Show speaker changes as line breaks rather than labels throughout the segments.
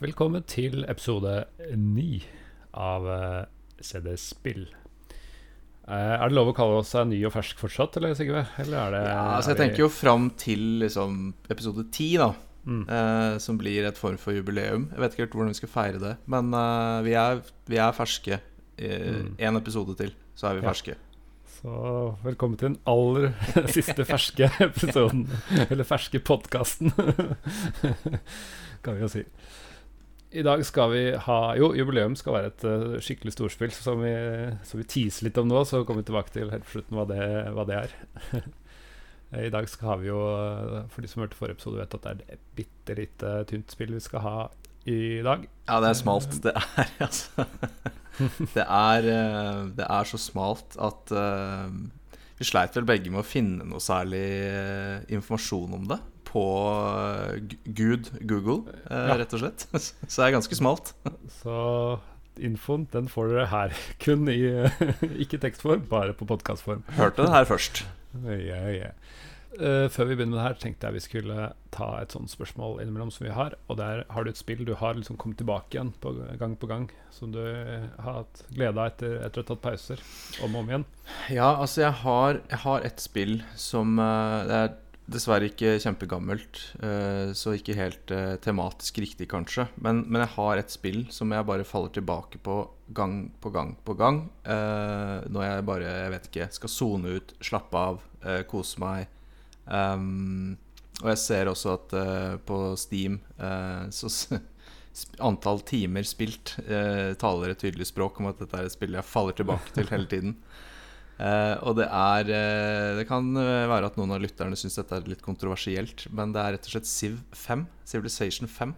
Velkommen til episode ni av eh, CD Spill. Eh, er det lov å kalle oss eh, ny og fersk fortsatt, eller Sigve? Eller er det
Ja, altså Jeg tenker jo fram til liksom episode ti, da.
Mm.
eh, som blir et form for jubileum. Jeg vet ikke helt hvordan vi skal feire det. Men eh, vi, er, vi er ferske. Én
Mm.
episode til, så er vi
Ja.
ferske.
Så velkommen til den aller siste ferske episoden. Eller ferske podkasten, kan vi jo si. I dag skal vi ha Jo, jubileum skal være et uh, skikkelig storspill, som vi, som vi teaser litt om nå. Så kommer vi tilbake til helt på slutten hva det, hva det er. I dag skal vi jo, eh, for de som hørte forrige episode, vet at det er et bitte lite tynt spill vi skal ha i dag.
Ja, det er smalt. Det er altså Det er, eh, det er så smalt at uh, vi sleit vel begge med å finne noe særlig eh, informasjon om det på eh, Gud Google, eh,
Ja.
rett og slett. Så det er ganske smalt.
Så infoen den får dere her. Kun i ikke tekstform, bare på podkastform.
Hørte det her først.
Ja, ja. Eh, før vi begynner med det her, tenkte jeg vi skulle ta et sånt spørsmål innimellom som vi har. Og der har du et spill du har liksom kommet tilbake igjen på gang på gang, som du har hatt glede av etter, etter å ha tatt pauser om og om igjen.
Ja, altså jeg har, jeg har et spill som Det er dessverre ikke kjempegammelt, eh, så ikke helt eh, tematisk riktig, kanskje. Men, men jeg har et spill som jeg bare faller tilbake på gang på gang på gang. eh, når jeg bare, jeg vet ikke, skal sone ut, slappe av, kose meg. Um, og jeg ser også at på Steam så antall timer spilt taler et tydelig språk om at dette er et spill jeg faller tilbake til hele tiden. Eh, og det er uh, Det kan eh, være at noen av lytterne syns dette er litt kontroversielt, men det er rett og slett Civ 5. Civilization 5.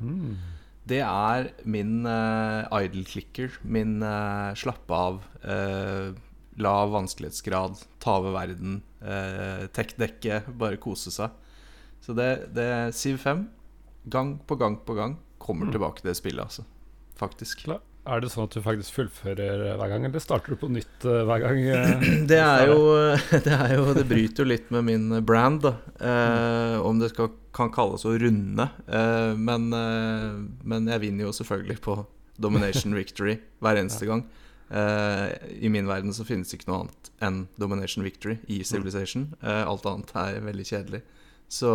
Det er min uh, idle clicker, min uh, slappe av, uh, lav vanskelighetsgrad, ta over verden, uh, tech-dekke, bare kose seg. Så det, det Civ 5, gang på gang på gang, kommer tilbake til det spillet, altså. Faktisk.
Klar. Er det sånn at du faktisk fullfører hver gang, eller starter du på nytt eh, hver gang? eh?
Det er jo Det, er jo, det bryter jo litt med min brand, da. Eh, om det skal, kan kalles å runde. Eh, men, eh, men jeg vinner jo selvfølgelig på domination victory hver eneste gang. Eh, I min verden så finnes det ikke noe annet enn domination victory i Civilization. Eh, alt annet er veldig kjedelig. Så,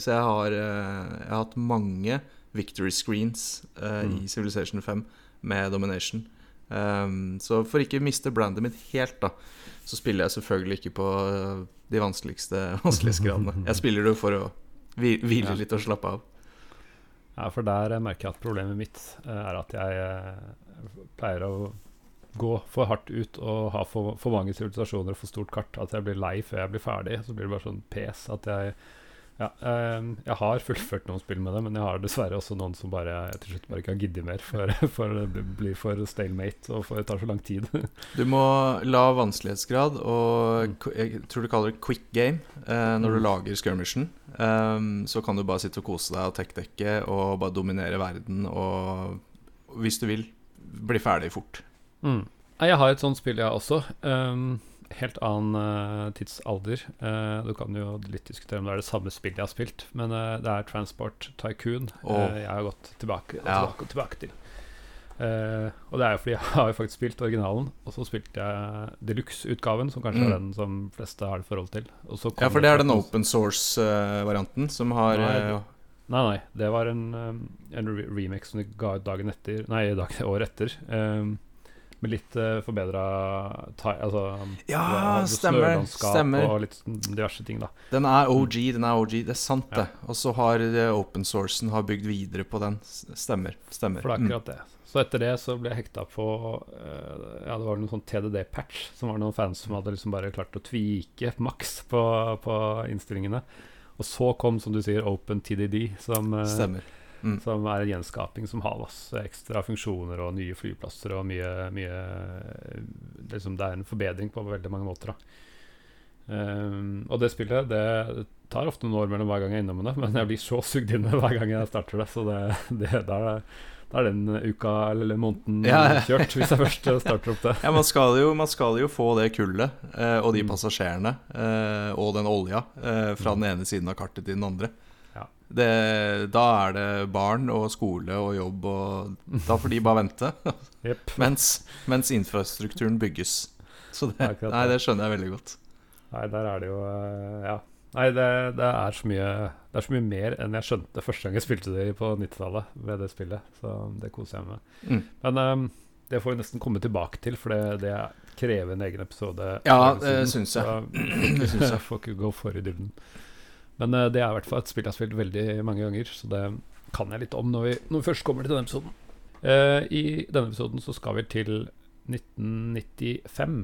så jeg, har, jeg har hatt mange victory screens eh, i Civilization 5 med domination. Um, så for ikke miste brandet mitt helt, da, så spiller jeg selvfølgelig ikke på uh, de vanskeligste vanskelighetsgradene. Jeg spiller det for å hvile litt og slappe av.
Ja, for der eh, merker jeg at problemet mitt eh, er at jeg eh, pleier å gå for hardt ut og ha for, for mange sivilisasjoner og for stort kart. At jeg blir lei før jeg blir ferdig. Så blir det bare sånn pes at jeg ja, eh, jeg har fullført noen spill med det, men jeg har dessverre også noen som bare jeg til slutt bare ikke har giddet mer, for, for det blir for stalemate og for, det tar så lang tid.
Du må la vanskelighetsgrad og jeg tror du kaller det quick game eh, når du
Mm.
lager skirmishen. Um, så kan du bare sitte og kose deg og tech-dekke og bare dominere verden og hvis du vil, bli ferdig fort.
Mm. Jeg har et sånt spill, jeg også. Um, helt annen eh, tidsalder. Eh, du kan jo litt diskutere om det er det samme spillet jeg har spilt, men eh, det er Transport Tycoon oh. jeg har gått tilbake og
Ja.
tilbake, og tilbake til. Og det er jo fordi jeg har jo faktisk spilt originalen, og så spilte jeg deluxe-utgaven, som kanskje
Mm.
er den som fleste har et forhold til.
Ja, for det er den open source-varianten som har
Nei,
eh,
Nei, nei, det var en, en remix som de ga ut dagen etter Nei, dagen, året etter. Um, med litt uh, forbedra altså,
Ja, stemmer, stemmer.
Og litt sånn diverse ting, da.
Den er OG, den er OG, det er sant
Ja.
det. Og så har eh, open sourcen har bygd videre på den. Stemmer. stemmer.
For det er
Mm.
akkurat det. Så etter det så ble jeg hekta på uh, Ja, det var noen sånn TDD-patch, som var noen fans som hadde liksom bare klart å tvike maks på, på innstillingene. Og så kom, som du sier, Open TDD, som
Stemmer. Mm.
Som er en gjenskaping som har masse ekstra funksjoner og nye flyplasser og mye, mye liksom Det er en forbedring på veldig mange måter. Um, og det spillet det tar ofte noen år mellom hver gang jeg er innom det, men jeg blir så sugd inn det hver gang jeg starter det, så det, det, da, er, da er den uka eller måneden
Ja,
kjørt, hvis jeg først starter opp det.
Ja, man skal, jo, man skal jo få det kullet eh, og de
Mm.
passasjerene eh, og den olja eh, fra den ene siden av kartet til den andre.
Ja.
Det, da er det barn og skole og jobb, og da får de bare vente.
yep.
mens, mens infrastrukturen bygges. Så det,
Akkurat
nei, det skjønner jeg veldig godt.
Nei, der er det jo eh, Ja. Nei, det, det, er så mye, det er så mye mer enn jeg skjønte første gang jeg spilte det på 90-tallet ved det spillet. Så det koser jeg meg med.
Mm.
Men um, det får vi nesten komme tilbake til, for det, det krever en egen episode.
Ja, det syns jeg.
så
Det syns jeg.
Jeg får ikke gå for i dybden. Men eh, det er i hvert fall et spill jeg har spilt veldig mange ganger, så det kan jeg litt om når vi, når vi først kommer til denne episoden. Uh, I denne episoden så skal vi til 1995.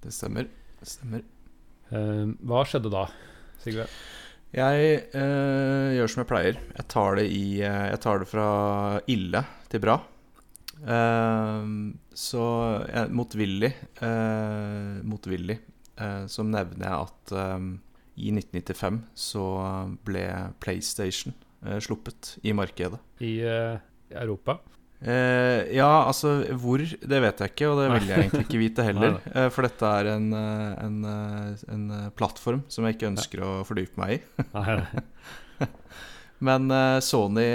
Det stemmer. Det stemmer.
Uh, hva skjedde da, Sigve?
Jeg uh, gjør som jeg pleier. Jeg tar det, i, jeg tar det fra ille til bra. Så motvillig, motvillig så nevner jeg at i 1995 så ble PlayStation eh, sluppet i markedet.
I eh, Europa?
Eh, ja, altså hvor, det vet jeg ikke, og det vil jeg egentlig ikke vite heller. Eh, for dette er en, eh, en, en plattform som jeg ikke ønsker å fordype meg i. Men eh, Sony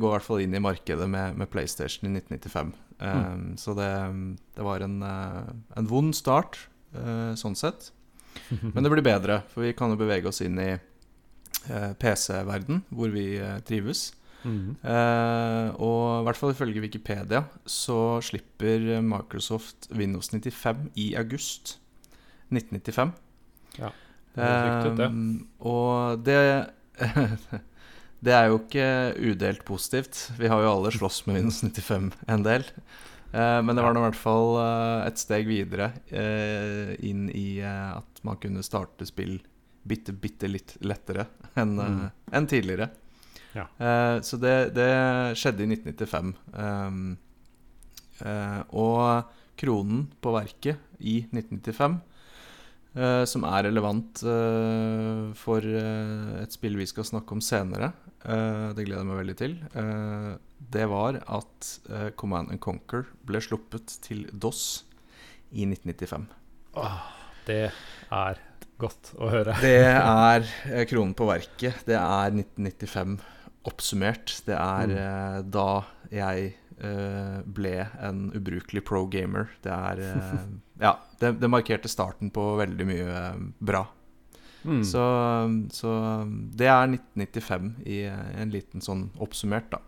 går i hvert fall inn i markedet med, med PlayStation i 1995. Eh, Så det, det var en, en vond start, sånn sett. Men det blir bedre, for vi kan jo bevege oss inn i eh, PC-verden, hvor vi eh, trives.
Mm.
Eh, og i hvert fall ifølge Wikipedia så slipper Microsoft Windows 95 i august 1995.
Ja, det er riktig det.
Eh, og det Det er jo ikke udelt positivt. Vi har jo alle slåss med Windows 95 en del. Eh, men det var nå i hvert fall eh, et steg videre eh, inn i at man kunne starte spill bitte, bitte litt lettere enn
Mm.
en tidligere.
Ja.
Eh, så det, det skjedde i 1995. Um, eh, og kronen på verket i 1995, eh, som er relevant for et spill vi skal snakke om senere, det gleder jeg meg veldig til, det var at uh, Command and Conquer ble sluppet til DOS i 1995.
Åh, det er godt å høre.
Det er eh, kronen på verket. Det er 1995 oppsummert. Det er eh, da jeg uh, ble en ubrukelig pro gamer. Det er Ja, det, det markerte starten på veldig mye bra.
Mm.
Så, så det er 1995 i en liten sånn oppsummert, da.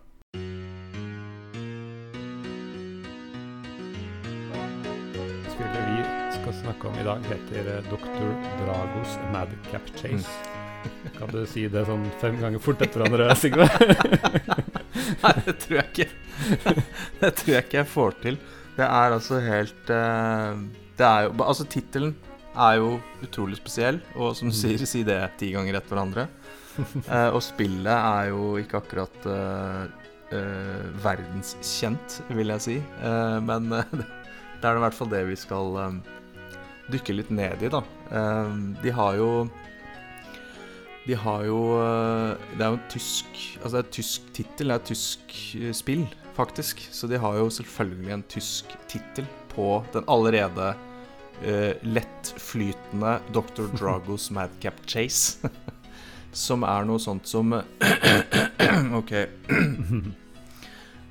Skal snakke om i dag, heter eh, Dr. Dragos Madcap Chase. Kan du si det sånn fem ganger fort etter hverandre, Sigve?
Nei, det tror jeg ikke. Det tror jeg ikke jeg får til. Det er altså helt eh, Det er jo Altså, tittelen er jo utrolig spesiell, og som du sier, si det ti ganger etter hverandre. Eh, og spillet er jo ikke akkurat Uh, verdenskjent, vil jeg si. Uh, men uh, det er i hvert fall det vi skal dykke litt ned i, da. Eh, de har jo de har jo eh, Det er jo en tysk Altså det er et tysk tittel, det er et tysk eh, spill, faktisk. Så de har jo selvfølgelig en tysk tittel på den allerede uh, lettflytende Dr. Dragos Madcap Chase. som er noe sånt som OK.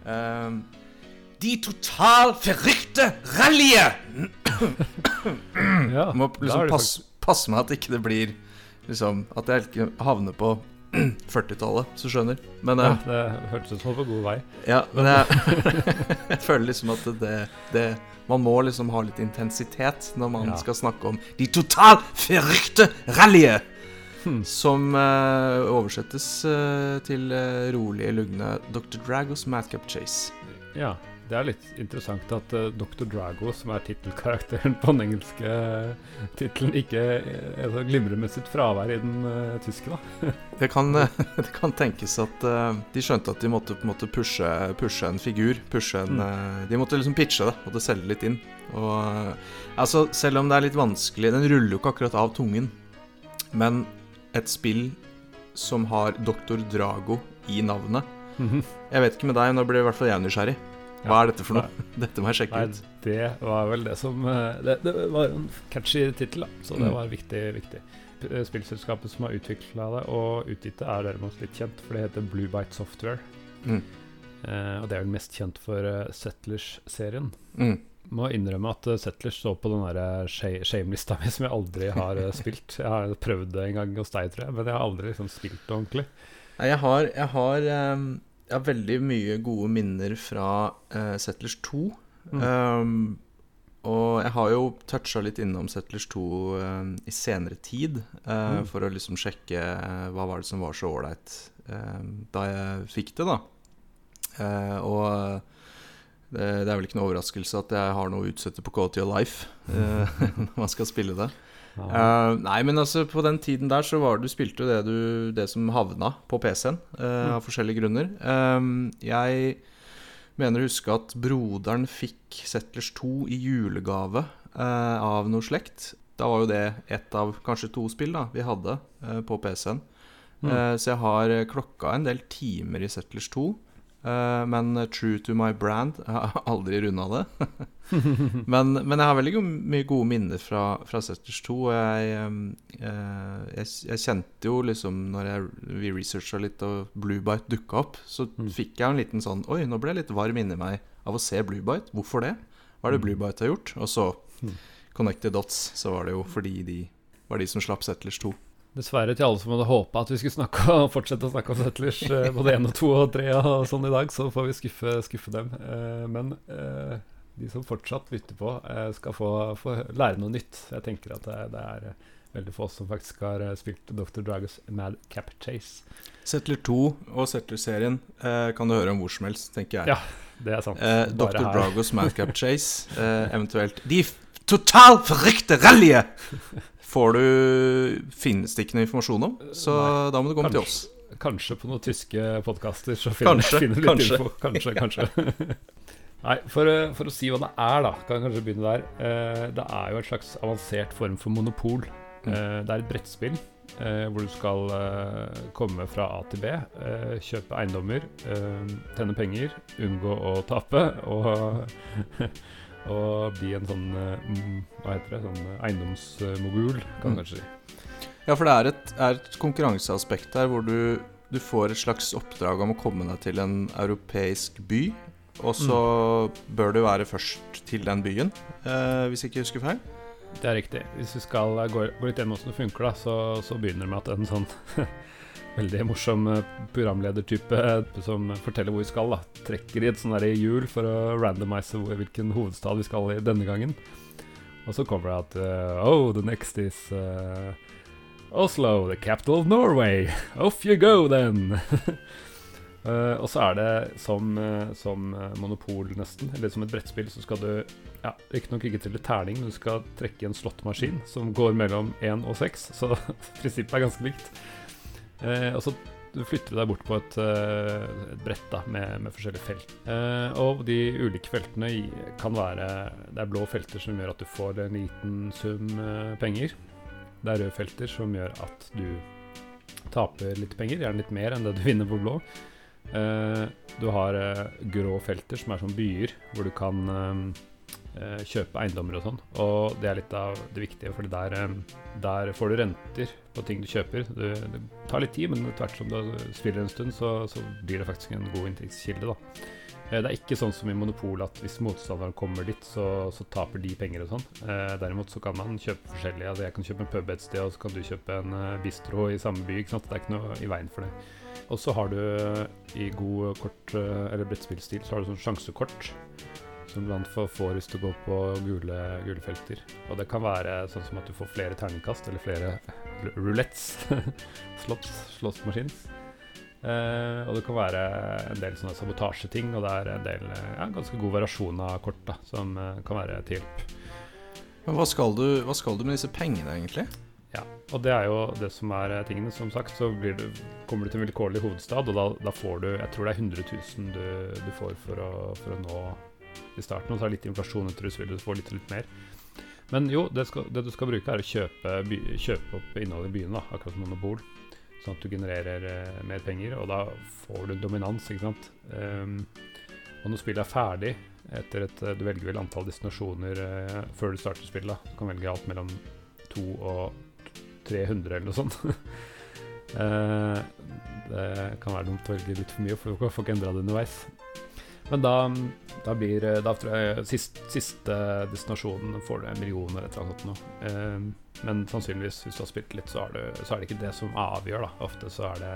um, De total forrykte rallyet!
Ja,
må liksom passe, pass meg at ikke det blir liksom At jeg ikke havner på 40-tallet, så skjønner. Men, eh,
Ja, det hørtes ut som på god vei.
ja, men jeg, jeg føler liksom at det, det Man må liksom ha litt intensitet når man
Ja.
skal snakke om de total forrykte rallyet!
Hmm.
Som uh, oversettes uh, til uh, rolige, lugne Dr. Dragos Madcap Chase.
Ja, det er litt interessant at uh, Dr. Drago, som er tittelkarakteren på den engelske uh, tittelen, ikke uh, glimrer med sitt fravær i den uh, tyske, da.
Det kan, det kan tenkes at eh, de skjønte at de måtte måte pushe, pushe en figur. Pushe en,
Mm.
eh, de måtte liksom pitche det, måtte selge litt inn. Og eh, altså, selv om det er litt vanskelig Den ruller jo ikke akkurat av tungen. Men et spill som har Dr. Drago i navnet Jeg vet ikke med deg, men da blir i hvert fall jeg nysgjerrig. Hva er dette for noe? Dette må jeg sjekke
Nei,
ut.
det var vel det som eh, Det, det var en catchy tittel, så det
Mm.
var viktig. viktig. eh, spillselskapet som har utvikla det og utgitt det, er derimot litt kjent, for det heter Blue Bite Software.
Mm.
Eh, og det er vel mest kjent for uh, Settlers-serien.
Mm.
Må innrømme at Settlers står på den der shame-lista mi som jeg aldri har spilt. Jeg har prøvd det en gang hos deg, tror jeg, men jeg har aldri liksom, spilt det ordentlig.
Nei, jeg har, jeg har, um, jeg har veldig mye gode minner fra uh, Settlers 2.
Mm.
Um, og jeg har jo toucha litt innom Settlers 2 uh, i senere tid, uh,
Mm.
for å liksom sjekke hva var det som var så ålreit um, da jeg fikk det, da. Og det, det er vel ikke noe overraskelse at jeg har noe å utsette på Quality of Life når man skal spille det. Eh, nei, men altså på den tiden der så var du spilte jo det, du, det som havna på PC-en, eh, av forskjellige grunner. Eh, jeg mener å huske at broderen fikk Settlers 2 i julegave uh, av noe slekt. Da var jo det ett av kanskje to spill da vi hadde på PC-en.
Mm.
Så jeg har klokka en del timer i Settlers 2. eh, men true to my brand, jeg har aldri runda det. men, men jeg har veldig mye gode minner fra, fra Settlers 2. Og jeg, eh, jeg, jeg kjente jo liksom Når jeg, vi researcha litt og Bluebite dukka opp, så
Mm.
fikk jeg en liten sånn Oi, nå ble jeg litt varm inni meg av å se Bluebite. Hvorfor det? Hva er det
Mm.
Bluebite har gjort? Og så
Mm.
Connected Dots, så var det jo fordi de var de som slapp Settlers 2.
Dessverre til alle som hadde håpa at vi skulle snakke, og fortsette å snakke om Settlers eh, både én og to og tre og sånn i dag, så får vi skuffe, skuffe dem. Eh, men eh, de som fortsatt lytter på, skal få, få lære noe nytt. Jeg tenker at det, det er veldig få som faktisk har spilt Dr. Dragos Mad Cap Chase.
Settler 2 og Settler-serien eh, kan du høre om hvor som helst, tenker jeg.
Ja, Det er sant.
Eh, Dr.
Dragos
Dragos Madcap Chase, eh, eventuelt De totalt total forrykte rallyet! Får du Finnes det ikke noe informasjon om, så da må du komme til oss.
Kanskje på noen tyske podkaster så finner,
Kanskje,
finner litt
kanskje.
info. Kanskje, kanskje. Nei, for, eh, for å si hva det er, da, kan jeg kanskje begynne der. Eh, det er jo et slags avansert form for monopol.
Mm.
Eh, det er et brettspill hvor du skal komme fra A til B, kjøpe eiendommer, tjene penger, unngå å tape og, og bli en sånn eh, mm, Hva heter det? Sånn eh, eiendomsmogul, kan
Mm.
man kanskje si.
Ja, for det er et, er et konkurranseaspekt her hvor du, du får et slags oppdrag om å komme deg til en europeisk by. Og så bør du være først til den byen, eh, hvis jeg ikke husker feil.
Det er riktig. Hvis vi skal eh, gå, gå litt gjennom hvordan det funker, da, så, så begynner det med at en sånn veldig morsom eh, programledertype eh, som forteller hvor vi skal, da, trekker i et sånt hjul for å randomise hvilken hovedstad vi skal i denne gangen. Og så kommer det at uh, Oh, the next is uh, Oslo, the capital of Norway. Off you go, then! uh, og så er det som, som monopol, nesten, eller som et brettspill, så skal du ja, Riktignok ikke til terning, men du skal trekke en slåttmaskin som går mellom 1 og 6, så prinsippet er ganske likt. Eh, og så flytter du deg bort på et, eh, et brett da, med, med forskjellige felt. Eh, og de ulike feltene kan være Det er blå felter som gjør at du får en liten sum eh, penger. Det er røde felter som gjør at du taper litt penger, gjerne litt mer enn det du vinner på blå. Eh, du har grå felter som er som byer, hvor du kan eh, kjøpe eiendommer og sånn. Og det er litt av det viktige, for der, eh, der får du renter på ting du kjøper. Det, det tar litt tid, men tvert som du spiller en stund, så, så blir det faktisk en god inntektskilde. da. Eh, Det er ikke sånn som i Monopol at hvis motstanderen kommer dit, så, så taper de penger og sånn. Eh, derimot så kan man kjøpe forskjellige. Altså jeg kan kjøpe en pub et sted, og så kan du kjøpe en eh, bistro i samme by. ikke sant? Det er ikke noe i veien for det. Og så har du eh, i god kort- eh, eller brettspillstil så har du sånn sjansekort. Som blant annet får til å gå på gule, gule felter. Og det kan være sånn som at du får flere terningkast, eller flere rulettes. roulettes. Slott, slåssmaskin. Eh, og det kan være en del sånne sabotasjeting, og det er en del ja, ganske god variasjon av kort da, som eh, kan være til hjelp.
Men hva skal, du, hva skal du med disse pengene, egentlig?
Ja, og det er jo det som er eh, tingene. Som sagt, så blir du, kommer du til en vilkårlig hovedstad, og da, da får du Jeg tror det er 100 000 du, du får for å, for å nå i starten. Og så er det litt inflasjon etter så vil du få litt, litt mer. Men jo, det, skal, det du skal bruke, er å kjøpe, by, kjøpe opp innholdet i byene, da, akkurat som monopol. Sånn at du genererer eh, mer penger, og da får du dominans, ikke sant. Um, og når spillet er ferdig, etter et Du velger vel antall destinasjoner eh, før du starter spillet. da. Du kan velge alt mellom to og 300 eller noe sånt. Eh, det kan være dumt å velge litt for mye, for du får ikke endra det underveis. Men da, da blir eh, Da tror jeg sist, siste destinasjonen får du en million eller et eller annet sånt noe. Eh, men sannsynligvis, hvis du har spilt litt, så er, det, så er det ikke det som avgjør, da. Ofte så er det,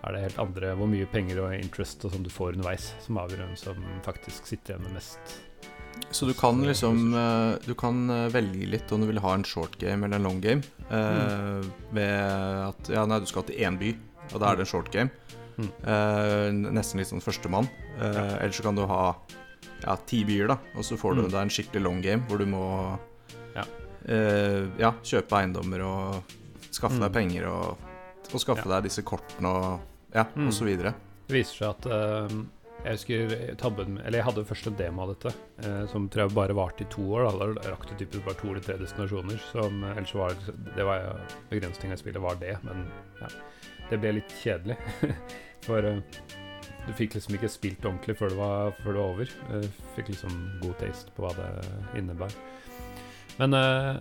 er det helt andre Hvor mye penger og interest og sånn du får underveis, som avgjør hvem som faktisk sitter igjen med mest.
Så du kan liksom eh, Du kan eh, velge litt om du vil ha en short game eller en long game. Mm. Ved at Ja, nei, du skal til én by, og da er det en short game.
Mm.
Uh, nesten litt sånn førstemann. Uh,
Ja.
Eller så kan du ha ja, ti byer, da, og så får du
Mm.
deg en skikkelig long game hvor du må
Ja.
Uh, ja kjøpe eiendommer og skaffe
Mm.
deg penger og, og skaffe deg disse kortene og ja,
Mm.
og så videre.
Det viser seg at Jeg husker tabben Eller jeg hadde først en demo av dette, eh, som tror jeg bare varte i to år. Da, da rakk du typisk bare to eller tre destinasjoner. Som, ellers var det var begrensninga i spillet var det, men ja. Det ble litt kjedelig. For eh, du fikk liksom ikke spilt ordentlig før det var, før det var over. Eh, fikk liksom god taste på hva det innebar. Men eh,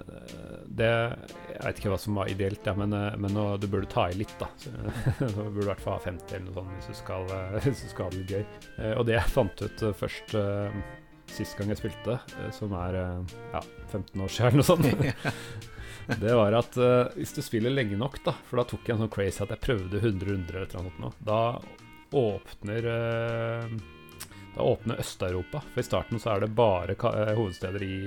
det Jeg vet ikke hva som var ideelt, ja, men, men du burde ta i litt, da. Så, du burde i hvert fall ha 50 eller noe sånt hvis du skal, hvis du skal ha det gøy. Og det jeg fant ut først sist gang jeg spilte, eh, som er eh, ja, 15 år siden eller noe sånt, det var at eh, hvis du spiller lenge nok, da For da tok jeg en sånn crazy at jeg prøvde 100 runder eller noe sånt nå, da åpner da åpner Øst-Europa. For i starten så er det bare hovedsteder i,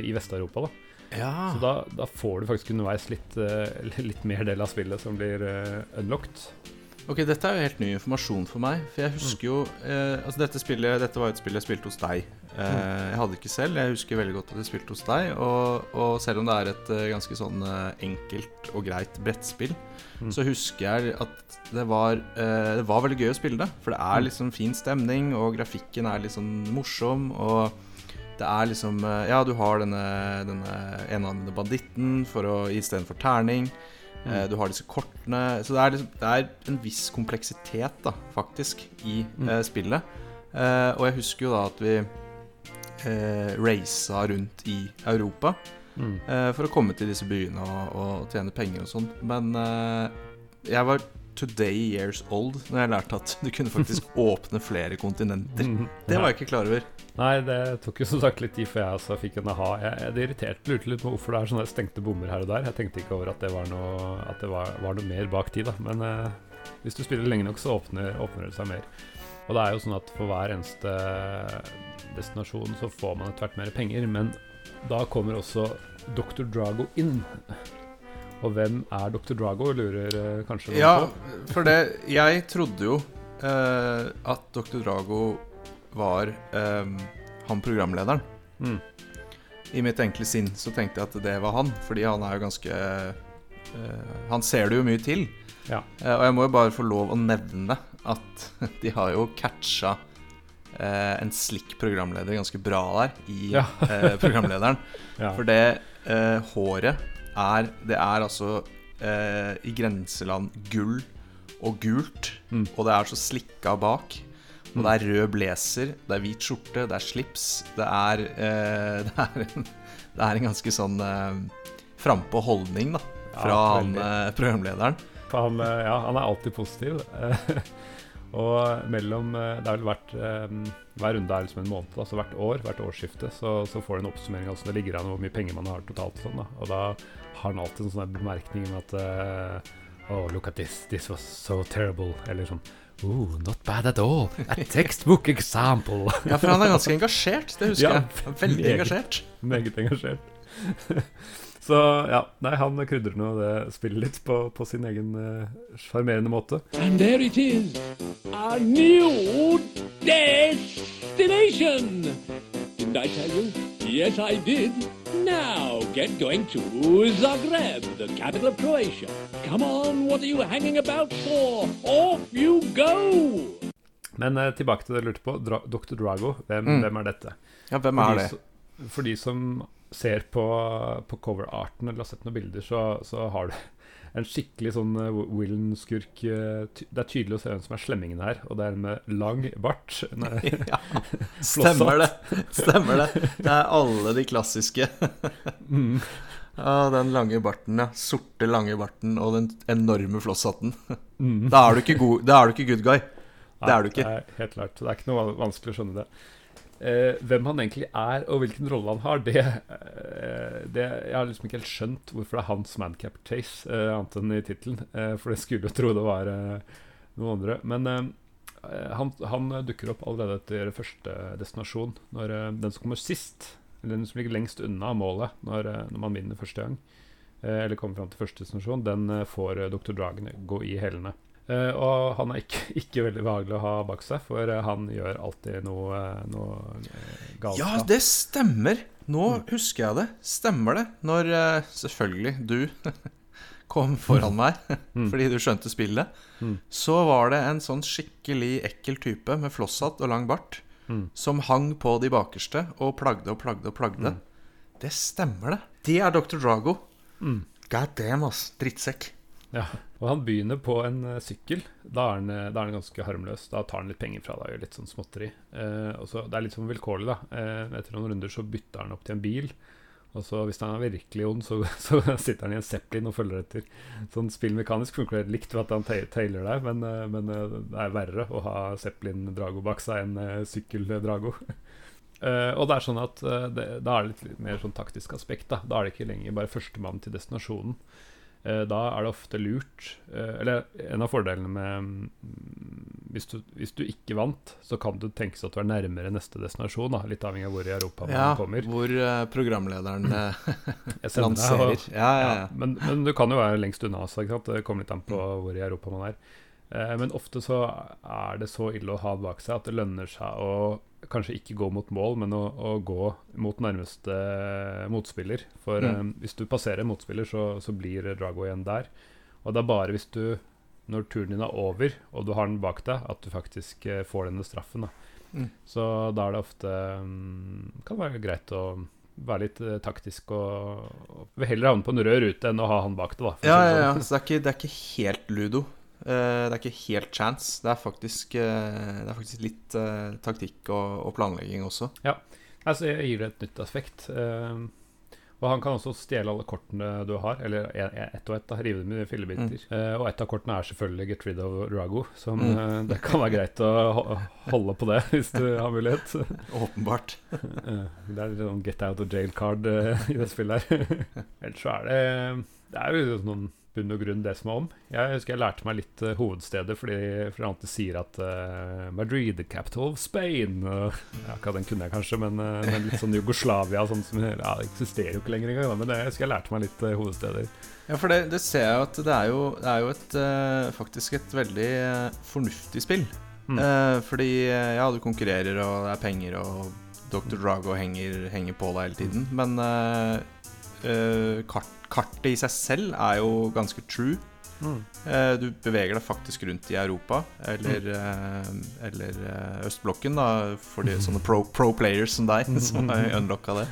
i Vest-Europa. da
Ja.
Så da, da får du faktisk underveis litt, litt mer del av spillet som blir uh, unlocked.
Ok, dette er jo helt ny informasjon for meg. For jeg husker jo eh, Altså, dette spillet Dette var jo et spill jeg spilte hos deg. Eh, jeg hadde ikke selv. Jeg husker veldig godt at jeg spilte hos deg. Og, og selv om det er et eh, ganske sånn eh, enkelt og greit brettspill,
Mm.
så husker jeg at det var eh, Det var veldig gøy å spille det. For det er
Mm.
liksom fin stemning, og grafikken er litt sånn morsom. Og det er liksom eh, Ja, du har denne, denne enarmede banditten istedenfor terning. Eh,
Mm.
Du har disse kortene Så det er, liksom, det er en viss kompleksitet, da, faktisk, i
Mm.
eh, spillet. Eh, og jeg husker jo da at vi eh, raca rundt i Europa
Mm.
eh, for å komme til disse byene og, og tjene penger og sånn. Men eh, jeg var today years old når jeg lærte at du kunne faktisk åpne flere kontinenter.
Mm.
Det var jeg ikke klar over.
Nei, det tok jo som sagt litt tid før jeg også fikk en aha. Jeg, jeg, det irriterte lurte litt på hvorfor det er sånne stengte bommer her og der. Jeg tenkte ikke over at det var noe, at det var, var noe mer bak tid, da. Men eh, hvis du spiller lenge nok, så åpner, åpner det seg mer. Og det er jo sånn at for hver eneste destinasjon så får man etter hvert mer penger, men da kommer også Dr. Drago inn. Og hvem er Dr. Drago, lurer eh, kanskje noen
Ja,
på?
for det Jeg trodde jo eh, at Dr. Drago var eh, han programlederen.
Mm.
I mitt enkle sinn så tenkte jeg at det var han, fordi han er jo ganske eh, Han ser det jo mye til.
Ja.
Eh, og jeg må jo bare få lov å nevne at de har jo catcha eh, en slik programleder ganske bra der i
Ja.
eh, programlederen.
Ja.
For det eh, håret er Det er altså eh, i grenseland gull og gult,
Mm.
og det er så slikka bak. Og
Mm.
det er rød blazer, det er hvit skjorte, det er slips. Det er, eh, det er, en, det er en ganske sånn eh, frampå holdning, da.
Ja,
Fra han eh, programlederen.
For han, eh, ja, han er alltid positiv. og mellom eh, Det har vel vært eh, Hver runde er liksom en måned, altså hvert år, hvert årsskifte, så, så får du en oppsummering av hvordan det ligger an, hvor mye penger man har totalt. Sånn, da. og da har han alltid en sånn bemerkning om at uh, Oh, look at this. This was so terrible. Eller sånn Oh, not bad at all. A textbook example.
Ja, for han er ganske engasjert. Det husker
Ja,
jeg. Veldig
meget.
engasjert.
Meget engasjert. så ja, nei, han krydrer nå det spillet litt på, på sin egen sjarmerende uh, måte.
And there it is, a new destination. Didn't I tell you? Yes, I did. Now get going to Zagreb, the capital of Croatia. Come on, what are you hanging about for? Off you go!
Men eh, tilbake til det du lurte på. Dra Dr. Drago, hvem,
Mm.
hvem er dette?
Ja, hvem er
de
det?
For de som ser på, på coverarten eller har sett noen bilder, så, så har du en skikkelig sånn uh, Willen-skurk. eh, Det er tydelig å se hvem som er slemmingen her, og det er en med lang bart. Nei,
Ja, stemmer det. Stemmer det. Det er alle de klassiske.
mm.
Ah, den lange barten, ja. Sorte, lange barten og den enorme flosshatten.
Mm.
Da er du ikke, god, da er du ikke good guy. Det er du ikke.
Nei, helt klart. Det er ikke noe vanskelig å skjønne det. Eh, hvem han egentlig er, og hvilken rolle han har, det, eh, det Jeg har liksom ikke helt skjønt hvorfor det er hans Mancap Chase, eh, annet enn i tittelen. Eh, for det skulle jo tro det var eh, noen andre. Men eh, han, han dukker opp allerede etter første destinasjon. Når den som kommer sist, eller den som ligger lengst unna målet når, når man vinner første gang, eller kommer fram til første destinasjon, den får Dr. Dragon gå i hælene. Eh, og han er ikke, ikke veldig behagelig å ha bak seg, for eh, han gjør alltid noe, eh, noe galskap.
Ja, det stemmer. Nå husker jeg det. Stemmer det. Når selvfølgelig du kom foran meg
Mm.
fordi du skjønte spillet,
Mm.
så var det en sånn skikkelig ekkel type med flosshatt og lang bart
Mm.
som hang på de bakerste og plagde og plagde og plagde.
Mm.
Det stemmer, det. Det er Dr. Drago.
Mm.
God damn, ass. Drittsekk.
Ja, og han begynner på en eh, sykkel. Da er, han, eh, da er han ganske harmløs. Da tar han litt penger fra deg og gjør litt sånn småtteri. Eh, og så, det er litt sånn vilkårlig, da. Eh, etter noen runder så bytter han opp til en bil. Og så hvis han er virkelig ond, så, så sitter han i en Zeppelin og følger etter. Sånn spillmekanisk funker det likt ved at han ta- tailer deg, men, eh, men det er verre å ha Zeppelin-Drago bak seg enn sykkel-Drago. Uh, og det er sånn at uh, det, Da er det litt mer sånn taktisk aspekt. Da Da er det ikke lenger bare førstemann til destinasjonen. Eh, da er det ofte lurt eh, Eller en av fordelene med mm, hvis, du, hvis du ikke vant, så kan du tenkes at du er nærmere neste destinasjon. Da, litt avhengig av hvor i Europa man
Ja,
kommer.
hvor eh, programlederen lanserer.
og-
Ja, ja,
men, men du kan jo være lengst unna Så? Det kommer litt an på hvor i Europa man er. Eh, men ofte så er det så ille å ha det bak seg at det lønner seg å kanskje ikke gå mot mål, men å, å gå mot nærmeste motspiller. For
Mm.
eh, hvis du passerer motspiller, så, så blir Drago igjen der. Og det er bare hvis du, når turen din er over, og du har den bak deg, at du faktisk eh, får denne straffen. Da.
Mm.
Så da er det ofte mm, Kan være greit å være litt taktisk og, og heller havne på en rød rute enn å ha han bak deg, da.
Ja, ja, ja.
sånn.
Så det er ikke, det er ikke helt ludo. Eh, det er ikke helt chance. Det er faktisk, eh, det er faktisk litt uh, taktikk og, og planlegging også.
Ja, Altså, jeg gir det et nytt aspekt. og han kan også stjele alle kortene du har, eller ett og ett. da, Rive dem i fillebiter. Eh, og et av kortene er selvfølgelig Get rid of Rago, så
Mm.
det kan være greit å holde på det hvis du har mulighet.
Åpenbart.
Det er litt sånn get out of jail card eh, i det spillet her. Ellers så er det Det er jo noen bunn og grunn det som er om. Jeg husker jeg lærte meg litt uh, hovedstedet, fordi for det alltid sier at uh, Madrid, the capital of Spain uh, ja, den kunne jeg kanskje, men, uh, men litt sånn Jugoslavia sånn som ja, det eksisterer jo ikke lenger engang. da, Men det, jeg husker jeg lærte meg litt eh, hovedsteder.
Ja, for det, det ser jeg jo at det er jo, det er jo et, eh, faktisk et veldig eh, fornuftig spill.
Mm.
Eh, fordi eh, ja, du konkurrerer, og det er penger, og Dr. Drago henger, henger på deg hele tiden. Men eh, eh, kart, kartet i seg selv er jo ganske true. Eh, du beveger deg faktisk rundt i Europa, eller, eh, eller eh, østblokken, da, for de sånne pro, pro players som deg, som har unlocka det.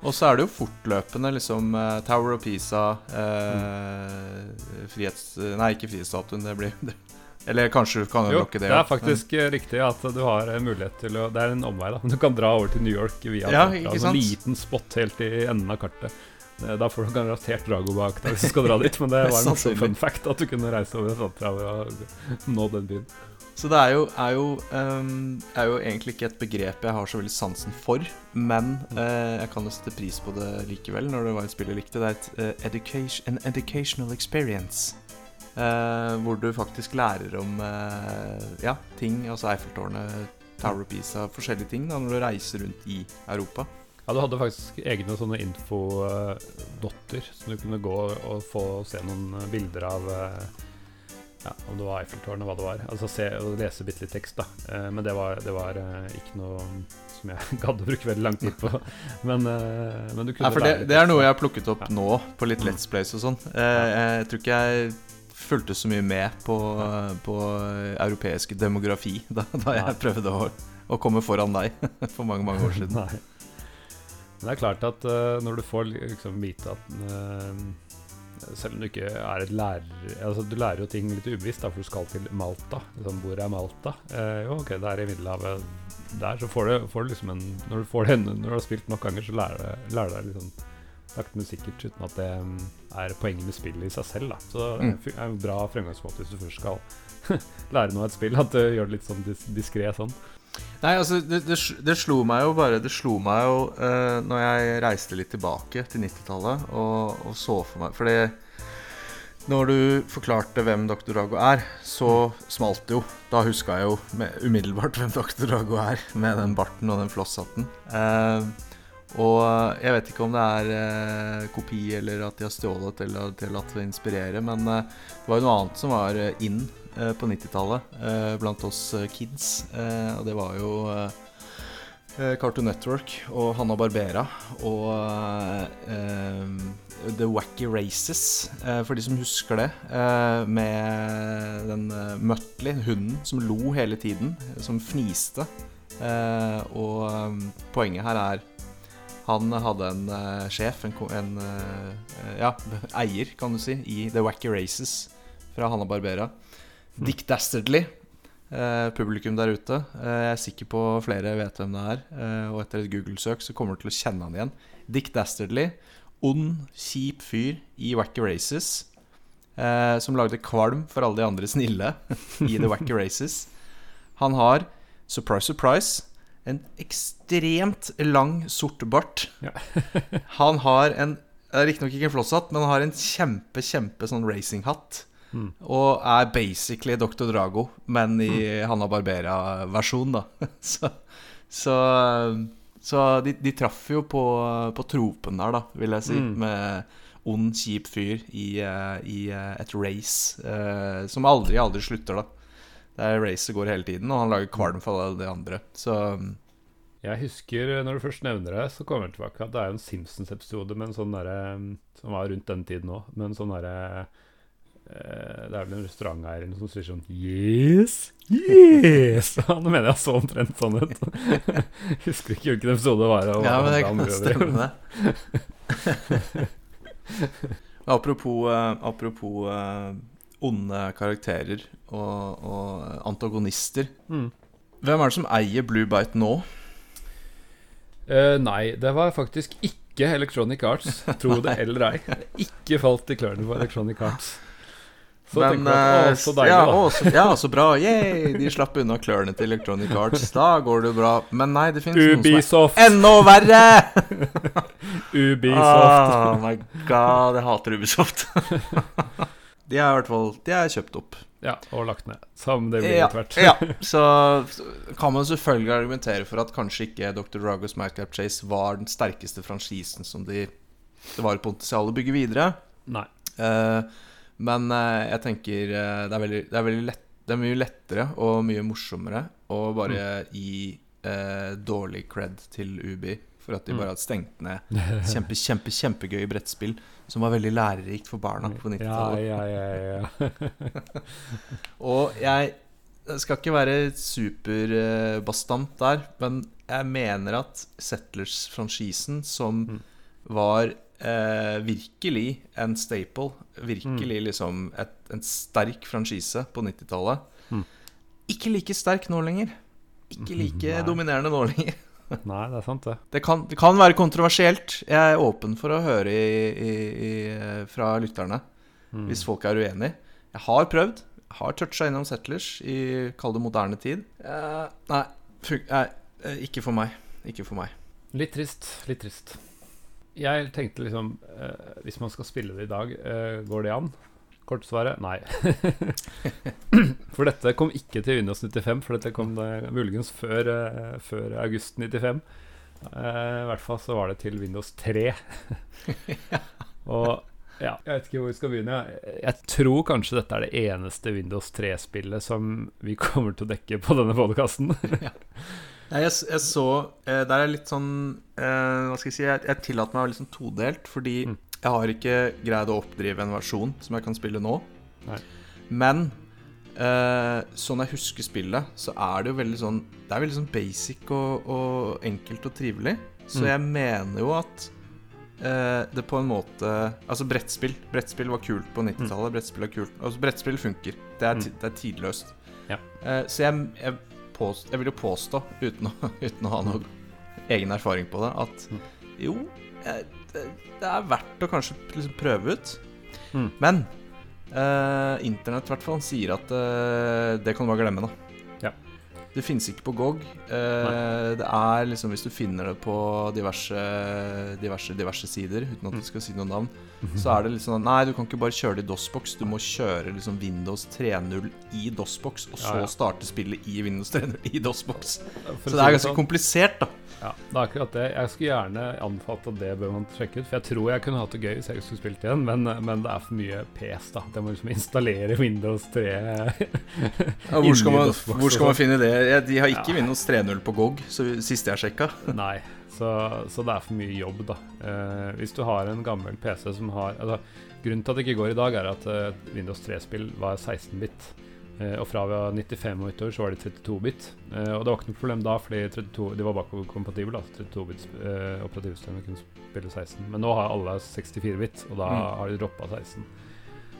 Og så er det jo fortløpende liksom Tower of Pisa eh, Frihets... Nei, ikke Frihetsstatuen, det blir det. Eller kanskje du kan unlocke det.
det er faktisk men. riktig at du har mulighet til å Det er en omvei, da. Du kan dra over til New York via
Ja,
en liten spot helt i enden av kartet. Eh, Da får du garantert Drago bak deg hvis du skal dra dit, men det var en fun fact at du kunne reise over Atlanterhavet og nå den byen.
Så det er jo, er, jo, um, er jo egentlig ikke et begrep jeg har så veldig sansen for, men uh, jeg kan jo sette pris på det likevel, når det var et spill jeg likte. Det er et uh, education, an educational experience. Uh, hvor du faktisk lærer om ja, ting, altså Eiffeltårnet, Tower of Pisa, forskjellige ting, da, når du reiser rundt i Europa.
Ja, du hadde faktisk egne sånne infodotter som du kunne gå og få se noen eh, bilder av eh, ja, Om det var Eiffeltårnet, hva det var. Altså se og lese bitte litt tekst, da. Eh, Men det var, det var ikke noe som jeg gadd å bruke veldig lang tid på. Men, men du kunne
Ja, for det, det er noe jeg har plukket opp
Ja.
nå, på litt Let's Plays og sånn. Eh, jeg tror ikke jeg fulgte så mye med på, på europeisk demografi da, da
Nei.
jeg prøvde å, å komme foran deg for mange, mange år siden.
Nei. Men det er klart at uh, når du får liksom vite at uh, selv om du ikke er et lærer altså Du lærer jo ting litt ubevisst, da, for du skal til Malta. Liksom, hvor er Malta? Eh, jo, ok, det er i Middelhavet. Der så får du, får du liksom en Når du får det, når du har spilt nok ganger, så lærer du lærer deg liksom sakte, men sikkert, uten at det er poenget med spillet i seg selv. Da. Så det
Mm.
er en bra fremgangsmåte hvis du først skal lære noe av et spill, at du gjør det litt sånn dis diskré sånn.
Nei, altså, det, det, det slo meg jo bare Det slo meg jo uh, når jeg reiste litt tilbake til 90-tallet og, og så for meg Fordi når du forklarte hvem Dr. Drago er, så smalt det jo. Da huska jeg jo med, umiddelbart hvem Dr. Drago er, med den barten og den flosshatten. Uh, og jeg vet ikke om det er uh, kopi, eller at de har stjålet, eller at de har latt seg inspirere, men det var jo noe annet som var in på 90-tallet eh, blant oss eh, kids. Eh, og det var jo eh, eh, Cartoon Network og Hanna Barbera og eh, eh, The Wacky Races, eh, for de som husker det. eh, med den Mutley, hunden som lo hele tiden, som fniste. Eh, og eh, poenget her er han hadde en eh, sjef, en, en eh, ja, eier, kan du si, i The Wacky Races fra Hanna Barbera. Dick Dastardly. eh, publikum der ute. Eh, jeg er sikker på flere vet hvem det er. eh, og etter et Google-søk så kommer du til å kjenne han igjen. Dick Dastardly. Ond, kjip fyr i Wacky Races. eh, som lagde kvalm for alle de andre snille i The Wacky Races. Han har, surprise, surprise, en ekstremt lang, sort bart.
Ja.
han har en er Riktignok ikke en flosshatt, men han har en kjempe, kjempe sånn racinghatt.
Mm.
Og er basically Dr. Drago, men i Hanna Barbera-versjon, da. så så, så de, de traff jo på, på tropen der, da, vil jeg si.
Mm.
Med ond, kjip fyr i, eh, i eh, et race eh, som aldri, aldri slutter, da. Der racet går hele tiden, og han lager kvalm for alle de andre. Så
Jeg husker, eh, når du først nevner det, så kommer jeg tilbake at det er en Simpsons-episode med en sånn derre mm, Som var rundt den tiden òg, med en sånn derre Det er vel en restauranteier som sier sånn Yes, yes! Han mener jeg så omtrent sånn ut. Husker ikke hvilken episode det var.
Ja, men det kan stemme, det. apropos eh, apropos eh, onde karakterer og, og antagonister.
Mm.
Hvem er det som eier Blue Bite nå?
Uh, nei, det var faktisk ikke Electronic Arts, tro det eller ei. Ikke falt i klørne på Electronic Arts. Så
Men,
jeg at,
eh,
å, så deilig,
ja, å, så, ja, så bra. Yay! De slapp unna klørne til Electronic Arts. Da går det jo bra. Men nei, det finnes noen som er enda verre!
Ubisoft.
Oh my god, jeg hater Ubisoft. de er i hvert fall De er kjøpt opp.
Ja, og lagt ned. Som det blir etter hvert.
ja, så kan man selvfølgelig argumentere for at kanskje ikke Dr. Dragos Madcap Chase var den sterkeste franchisen som de, det var et potensial å bygge videre.
Nei.
Eh, men eh, jeg tenker eh, det, er veldig, det, er veldig lett, det er mye lettere og mye morsommere å bare gi eh, dårlig cred til Ubi for at de
Mm.
bare hadde stengt ned kjempe, kjempe, kjempegøy brettspill som var veldig lærerikt for barna på 90-tallet.
ja, ja, ja.
Og jeg skal ikke være superbastant der, men jeg mener at Settlers-franchisen, som
Mm.
var eh, virkelig en staple, virkelig liksom et, en sterk franchise på 90-tallet,
Mm.
ikke like sterk nå lenger. Ikke like
Nei.
dominerende nå lenger.
Nei, det er sant, det.
Det kan, det kan være kontroversielt. Jeg er åpen for å høre i, i, i, fra lytterne
Mm.
hvis folk er uenig. Jeg har prøvd. Har toucha innom Settlers i kall det moderne tid. Eh, nei, nei, eh, ikke for meg. Ikke for meg.
Litt trist. Litt trist. Jeg tenkte liksom eh, Hvis man skal spille det i dag, eh, går det an? Kortsvaret nei. for dette kom ikke til Windows 95, for dette kom det muligens før, eh, før august 95. Eh, I hvert fall så var det til Windows 3. Og ja, jeg vet ikke hvor vi skal begynne. Jeg tror kanskje dette er det eneste Windows 3-spillet som vi kommer til å dekke på denne podkasten.
Nei, jeg, jeg så eh, Der er litt sånn eh, Hva skal jeg si Jeg, jeg tillater meg å være litt sånn todelt, fordi
Mm.
jeg har ikke greid å oppdrive en versjon som jeg kan spille nå.
Nei.
Men eh, sånn jeg husker spillet, så er det jo veldig sånn Det er veldig sånn basic og, og enkelt og trivelig. Så
Mm.
jeg mener jo at eh, det på en måte Altså brettspill. Brettspill var kult på 90-tallet. Brettspill er kult Altså brettspill funker. Det er, ti- det er tidløst.
Ja.
Eh, så jeg, jeg, påst, jeg vil jo påstå, uten å, uten å ha noe egen erfaring på det, at
Mm.
jo, det, det er verdt å kanskje liksom prøve ut.
Mm.
Men eh, internett i hvert fall sier at eh, det kan du bare glemme, da. Det finnes ikke på GOG. Eh, det er liksom Hvis du finner det på diverse, diverse, diverse sider, uten at du skal si noen navn, så er det litt sånn Nei, du kan ikke bare kjøre det i DOS-boks. Du må kjøre liksom Windows 3.0 i DOS-boks, og så
Ja, ja.
starte spillet i Windows 3.0 i
å
Så det er ganske
sånn,
komplisert, da.
Ja, det er akkurat det. Jeg skulle gjerne Anfatte at det bør man sjekke ut. For jeg tror jeg kunne hatt det gøy hvis jeg skulle spilt igjen, men, men det er for mye pes, da. Jeg må liksom installere Windows 3
Ja, hvor, skal man, hvor skal man finne det? Ja, de har ikke
Ja.
Windows 3.0 på GOG, så siste jeg sjekka.
Nei, så, så det er for mye jobb, da. Eh, hvis du har en gammel PC som har altså, Grunnen til at det ikke går i dag, er at eh, Windows 3-spill var 16-bit. Eh, og fra vi var 95 og utover så var de 32-bit. Eh, og det var ikke noe problem da, fordi 32, de var bakoverkompatible. Altså 32-bits eh, operativsystemet kunne spille 16. Men nå har alle 64-bit, og da
Mm.
har de droppa 16.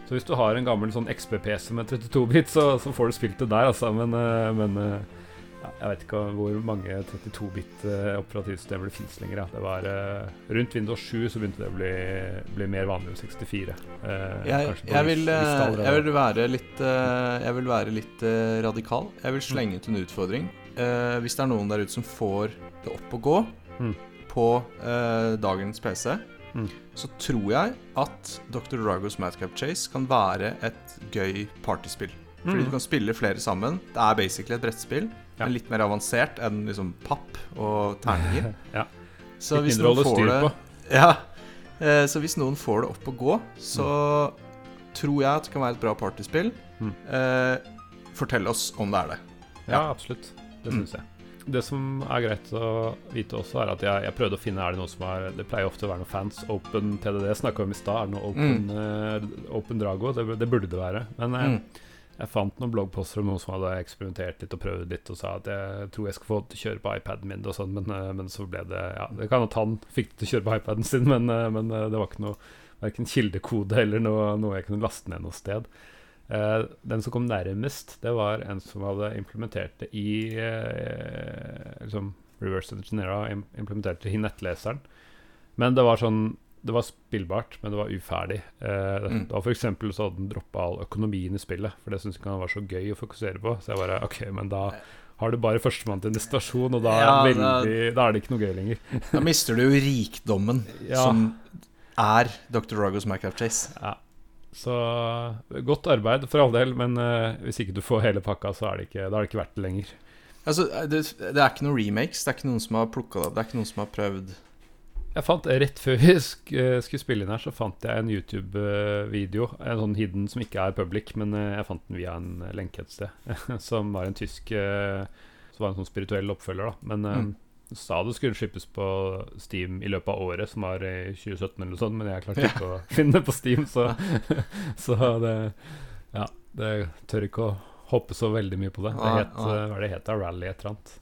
Så hvis du har en gammel sånn XB-PC med 32-bit, så, så får du spilt det der, altså. Men, eh, men eh, ja, jeg vet ikke hvor mange 32-bit eh, operativsystemer det fins lenger. Ja. Det var Rundt Windows 7 så begynte det å bli, bli mer vanlig med 64. Eh,
Jeg, jeg, vil, jeg vil være litt, jeg vil være litt radikal. Jeg vil slenge ut en utfordring. Eh, Hvis det er noen der ute som får det opp å gå
Mm.
på eh, dagens PC,
Mm.
så tror jeg at Dr. Dragos Madcap Chase kan være et gøy partyspill. Fordi
Mm.
du kan spille flere sammen. Det er basically et brettspill,
Ja.
men litt mer avansert enn liksom papp og terninger.
ja.
Så hvis det ja, eh, så hvis noen får det opp å gå, så tror jeg at det kan være et bra partyspill.
Mm.
Eh, fortell oss om det er det.
Ja, absolutt. Det
Mm.
jeg. Det som er greit å vite også, er at jeg, jeg prøvde å finne Er det noe som er Det pleier ofte å være noen fans. Open TDD snakka vi om i stad. Er det noe Open, eh, open Drago? Det, det burde det være. Men eh,
Mm.
jeg fant noen bloggposter om noen som hadde eksperimentert litt og prøvd litt, og sa at jeg tror jeg skal få det til å kjøre på iPaden min, og sånn, men, eh, men så ble det Ja, det kan at han fikk det til å kjøre på iPaden sin, men, men det var ikke noe Verken kildekode eller noe, noe jeg kunne laste ned noe sted. Eh, den som kom nærmest, det var en som hadde implementert det i eh, liksom Reverse Engineera im implementerte det i nettleseren. Men det var sånn Det var spillbart, men det var uferdig. Eh,
Mm.
Det for eksempel så hadde den droppa all økonomien i spillet, for det syntes ikke han var så gøy å fokusere på. Så jeg bare OK, men da har du bare førstemann til destinasjon, og da er,
Ja,
det veldig, da er det ikke noe gøy lenger.
Da mister du jo rikdommen
Ja.
som er Dr. Ragos Minecraft Chase.
Ja. Så godt arbeid for all del, men uh, hvis ikke du får hele pakka, så er det ikke, da er det ikke verdt det lenger.
Altså, det, det er ikke noen remakes. Det er ikke noen som har plukka det opp. Det er ikke noen som har prøvd
Jeg fant Rett før vi sk eh, skulle spille inn her, så fant jeg en YouTube-video. En sånn hidden som ikke er public, men eh, jeg fant den via en eh, lenke et sted. som var en tysk eh, Som var en sånn spirituell oppfølger, da. Men eh,
Mm.
Sa det skulle slippes på Steam i løpet av året, som var i 2017 eller noe sånt, men jeg klarte ikke å finne det på Steam, så, så det Ja, det tør ikke å hoppe så veldig mye på det. Det het, hva er det het. Rally et eller annet.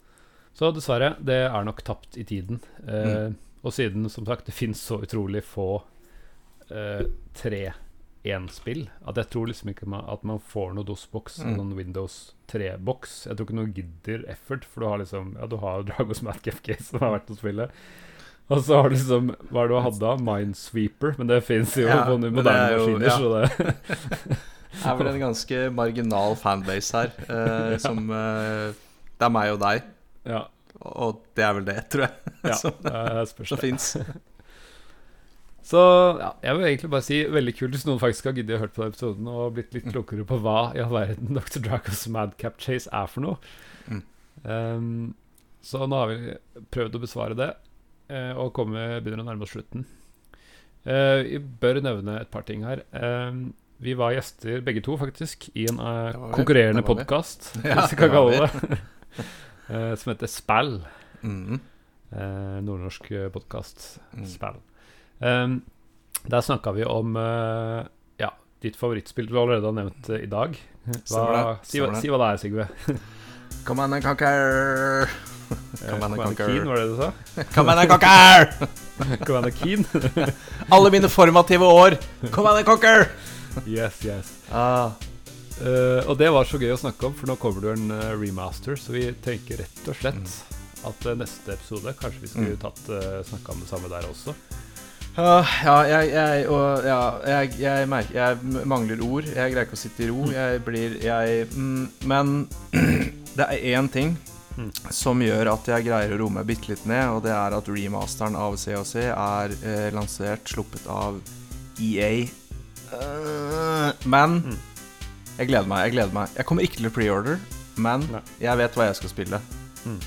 Så dessverre, det er nok tapt i tiden. Eh, Og siden, som sagt, det fins så utrolig få eh, 3-1-spill at jeg tror liksom ikke man, at man får noe DOS-boks,
Mm.
noen Windows 3-boks. Jeg tror ikke noen gidder effort, for du har liksom Ja, du har Dragos Madcap Case, som har vært å spille. Og så har du liksom Hva er det du hadde da? Minesweeper. Men det fins jo
Ja,
på moderne
er jo-
maskiner,
ja.
så det
Det er vel en ganske marginal fanbase her, eh, som eh, Det er meg og deg,
Ja.
og det er vel det, tror jeg,
ja
som,
det
som fins.
Så ja, jeg vil egentlig bare si veldig kult hvis noen faktisk har giddet å høre på den episoden og blitt litt klokere på hva i all verden Dr. Dracos Madcap Chase er for noe.
Mm.
Um, så nå har vi prøvd å besvare det, eh, og kommer, begynner å nærme oss slutten. Uh, vi bør nevne et par ting her. Um, vi var gjester, begge to, faktisk, i en
uh,
konkurrerende podkast,
Ja,
hvis vi kan kalle det uh, som heter Spell.
Mm.
Nordnorsk podkast.
Mm.
Um, der snakka vi om uh, ja, ditt favorittspill du allerede har nevnt uh, i dag. Hva,
Stemmer det,
si,
stemmer
si hva det er, Sigve.
Come on and conquer!
Come
Command and Conquer.
Keen, var det du sa?
Come on and conquer!
Commander Keen?
Alle mine formative år! Come on and conquer!
yes, yes.
Ah,
Uh, og det var så gøy å snakke om, for nå kommer det jo en eh, remaster, så vi tenker rett og slett at eh, neste episode Kanskje vi skulle
Mm.
tatt snakka om det samme der også.
Ah, ja, jeg, jeg, og, ja, jeg, jeg merker Jeg mangler ord. Jeg greier ikke å sitte i ro. Jeg blir Jeg mm, Men det er én ting
Mm.
som gjør at jeg greier å roe meg bitte litt ned, og det er at remasteren av COC er eh, lansert, sluppet av EA. Uh, men
Mm.
jeg gleder meg. Jeg gleder meg Jeg kommer ikke til å preorder, men
Nei.
jeg vet hva jeg skal spille.
Mm.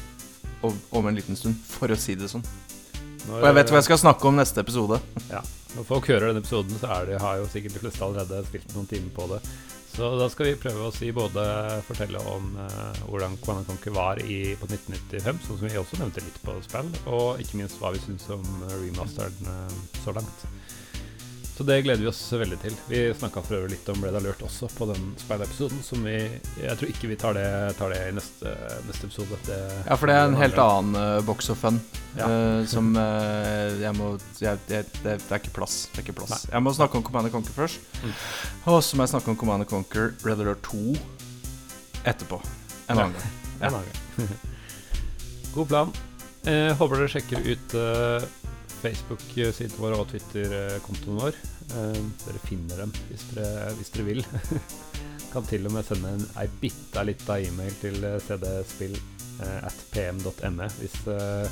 Og, om en liten stund, for å si det sånn.
Når,
Og jeg vet hva jeg skal snakke om neste episode.
Ja. Når folk hører denne episoden, så det, har jo sikkert de fleste allerede spilt noen timer på det. Så da skal vi prøve å si både fortelle om eh, hvordan Command Conquer var i, på 1995, sånn som vi også nevnte litt på spill, og ikke minst hva vi syns om eh, remasteren eh, så langt. Så det gleder vi oss veldig til. Vi snakka for øvrig litt om Red Alert også på den speilepisoden, som vi Jeg tror ikke vi tar det, tar det i neste, neste episode. Det,
Ja, for det er en helt annen uh, box of fun
Ja.
uh, som uh, jeg må jeg, det, det, det er ikke plass. Er ikke plass. Jeg må snakke om Command Conquer først.
Mm.
Og så må jeg snakke om Command Conquer Red Alert 2 etterpå. En
Ja.
annen gang.
En annen gang. God plan. Eh, håper dere sjekker ut eh, Facebook-siden vår og Twitter-kontoen vår. Eh, dere finner dem hvis dere, hvis dere vil. kan til og med sende en ei bitte lita e-mail til cdspill.pm.me eh, at pm.me hvis, eh,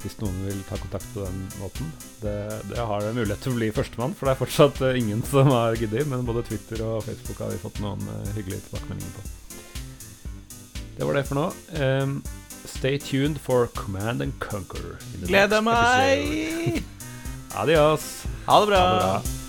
hvis noen vil ta kontakt på den måten. Det, det har mulighet til å bli førstemann, for det er fortsatt eh, ingen som har giddet. Men både Twitter og Facebook har vi fått noen eh, hyggelige tilbakemeldinger på. Det var det for nå. Stay tuned for Command and Conquer.
Gleder meg!
Adios.
Ha det bra.
Ha det bra.